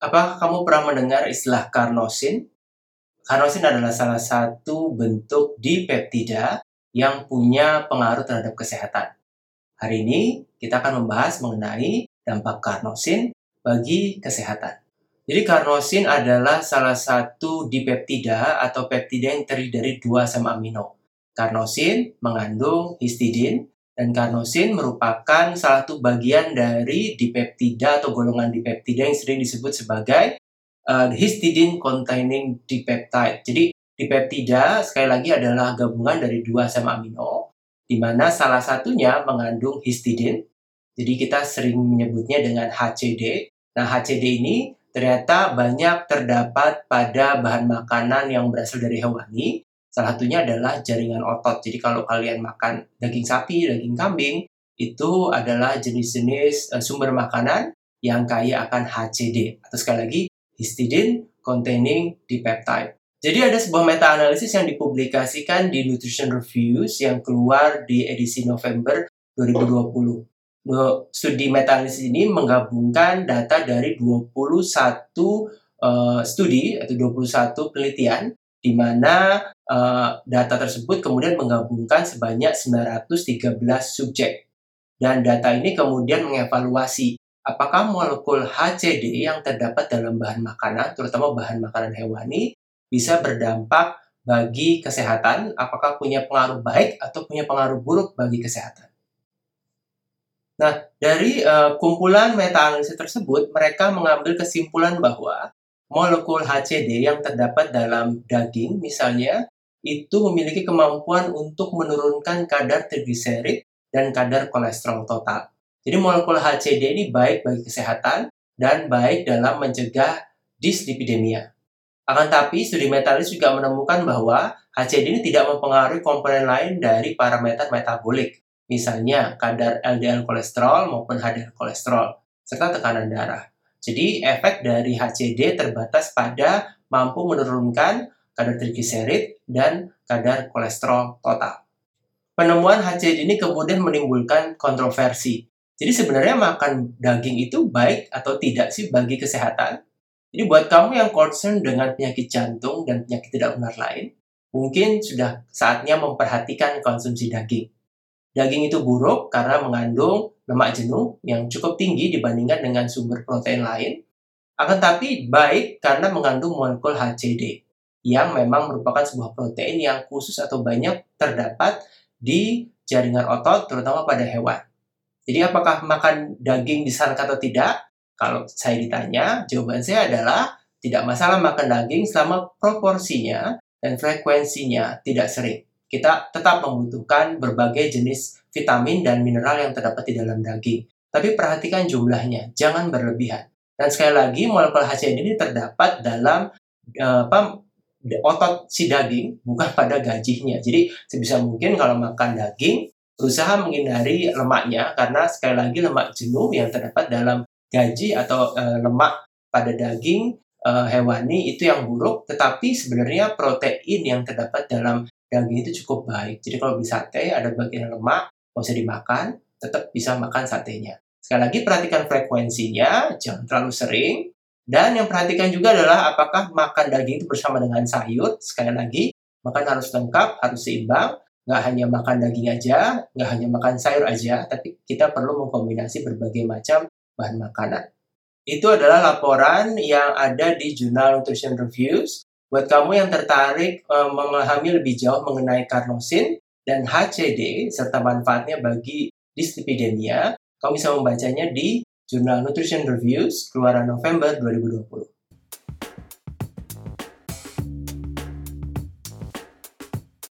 Apakah kamu pernah mendengar istilah karnosin? Karnosin adalah salah satu bentuk dipeptida yang punya pengaruh terhadap kesehatan. Hari ini kita akan membahas mengenai dampak karnosin bagi kesehatan. Jadi karnosin adalah salah satu dipeptida atau peptida yang terdiri dari dua asam amino. Karnosin mengandung histidin dan karnosin merupakan salah satu bagian dari dipeptida atau golongan dipeptida yang sering disebut sebagai uh, histidine containing dipeptide. Jadi dipeptida sekali lagi adalah gabungan dari dua asam amino di mana salah satunya mengandung histidin. Jadi kita sering menyebutnya dengan HCD. Nah, HCD ini ternyata banyak terdapat pada bahan makanan yang berasal dari hewani Salah satunya adalah jaringan otot. Jadi kalau kalian makan daging sapi, daging kambing, itu adalah jenis-jenis uh, sumber makanan yang kaya akan HCD atau sekali lagi histidine containing dipeptide. Jadi ada sebuah meta-analisis yang dipublikasikan di Nutrition Reviews yang keluar di edisi November 2020. Studi meta-analisis ini menggabungkan data dari 21 uh, studi atau 21 penelitian di mana uh, data tersebut kemudian menggabungkan sebanyak 913 subjek. Dan data ini kemudian mengevaluasi apakah molekul HCD yang terdapat dalam bahan makanan, terutama bahan makanan hewani, bisa berdampak bagi kesehatan, apakah punya pengaruh baik atau punya pengaruh buruk bagi kesehatan. Nah, dari uh, kumpulan meta-analisis tersebut, mereka mengambil kesimpulan bahwa molekul HCD yang terdapat dalam daging misalnya itu memiliki kemampuan untuk menurunkan kadar trigliserid dan kadar kolesterol total. Jadi molekul HCD ini baik bagi kesehatan dan baik dalam mencegah dislipidemia. Akan tapi, studi metalis juga menemukan bahwa HCD ini tidak mempengaruhi komponen lain dari parameter metabolik, misalnya kadar LDL kolesterol maupun HDL kolesterol, serta tekanan darah. Jadi efek dari HCD terbatas pada mampu menurunkan kadar trigliserid dan kadar kolesterol total. Penemuan HCD ini kemudian menimbulkan kontroversi. Jadi sebenarnya makan daging itu baik atau tidak sih bagi kesehatan? Jadi buat kamu yang concern dengan penyakit jantung dan penyakit tidak benar lain, mungkin sudah saatnya memperhatikan konsumsi daging. Daging itu buruk karena mengandung lemak jenuh yang cukup tinggi dibandingkan dengan sumber protein lain, akan tapi baik karena mengandung molekul HCD yang memang merupakan sebuah protein yang khusus atau banyak terdapat di jaringan otot terutama pada hewan. Jadi apakah makan daging disarankan atau tidak? Kalau saya ditanya, jawaban saya adalah tidak masalah makan daging selama proporsinya dan frekuensinya tidak sering kita tetap membutuhkan berbagai jenis vitamin dan mineral yang terdapat di dalam daging. Tapi perhatikan jumlahnya, jangan berlebihan. Dan sekali lagi, molekul HCl ini terdapat dalam uh, apa, otot si daging, bukan pada gajinya. Jadi sebisa mungkin kalau makan daging, berusaha menghindari lemaknya, karena sekali lagi lemak jenuh yang terdapat dalam gaji atau uh, lemak pada daging uh, hewani itu yang buruk, tetapi sebenarnya protein yang terdapat dalam daging itu cukup baik. Jadi kalau beli sate ada bagian lemak, mau usah dimakan, tetap bisa makan satenya. Sekali lagi perhatikan frekuensinya, jangan terlalu sering. Dan yang perhatikan juga adalah apakah makan daging itu bersama dengan sayur. Sekali lagi, makan harus lengkap, harus seimbang. Nggak hanya makan daging aja, nggak hanya makan sayur aja, tapi kita perlu mengkombinasi berbagai macam bahan makanan. Itu adalah laporan yang ada di Jurnal Nutrition Reviews Buat kamu yang tertarik uh, memahami lebih jauh mengenai karnosin dan HCD serta manfaatnya bagi dislipidemia, kamu bisa membacanya di Jurnal Nutrition Reviews keluaran November 2020.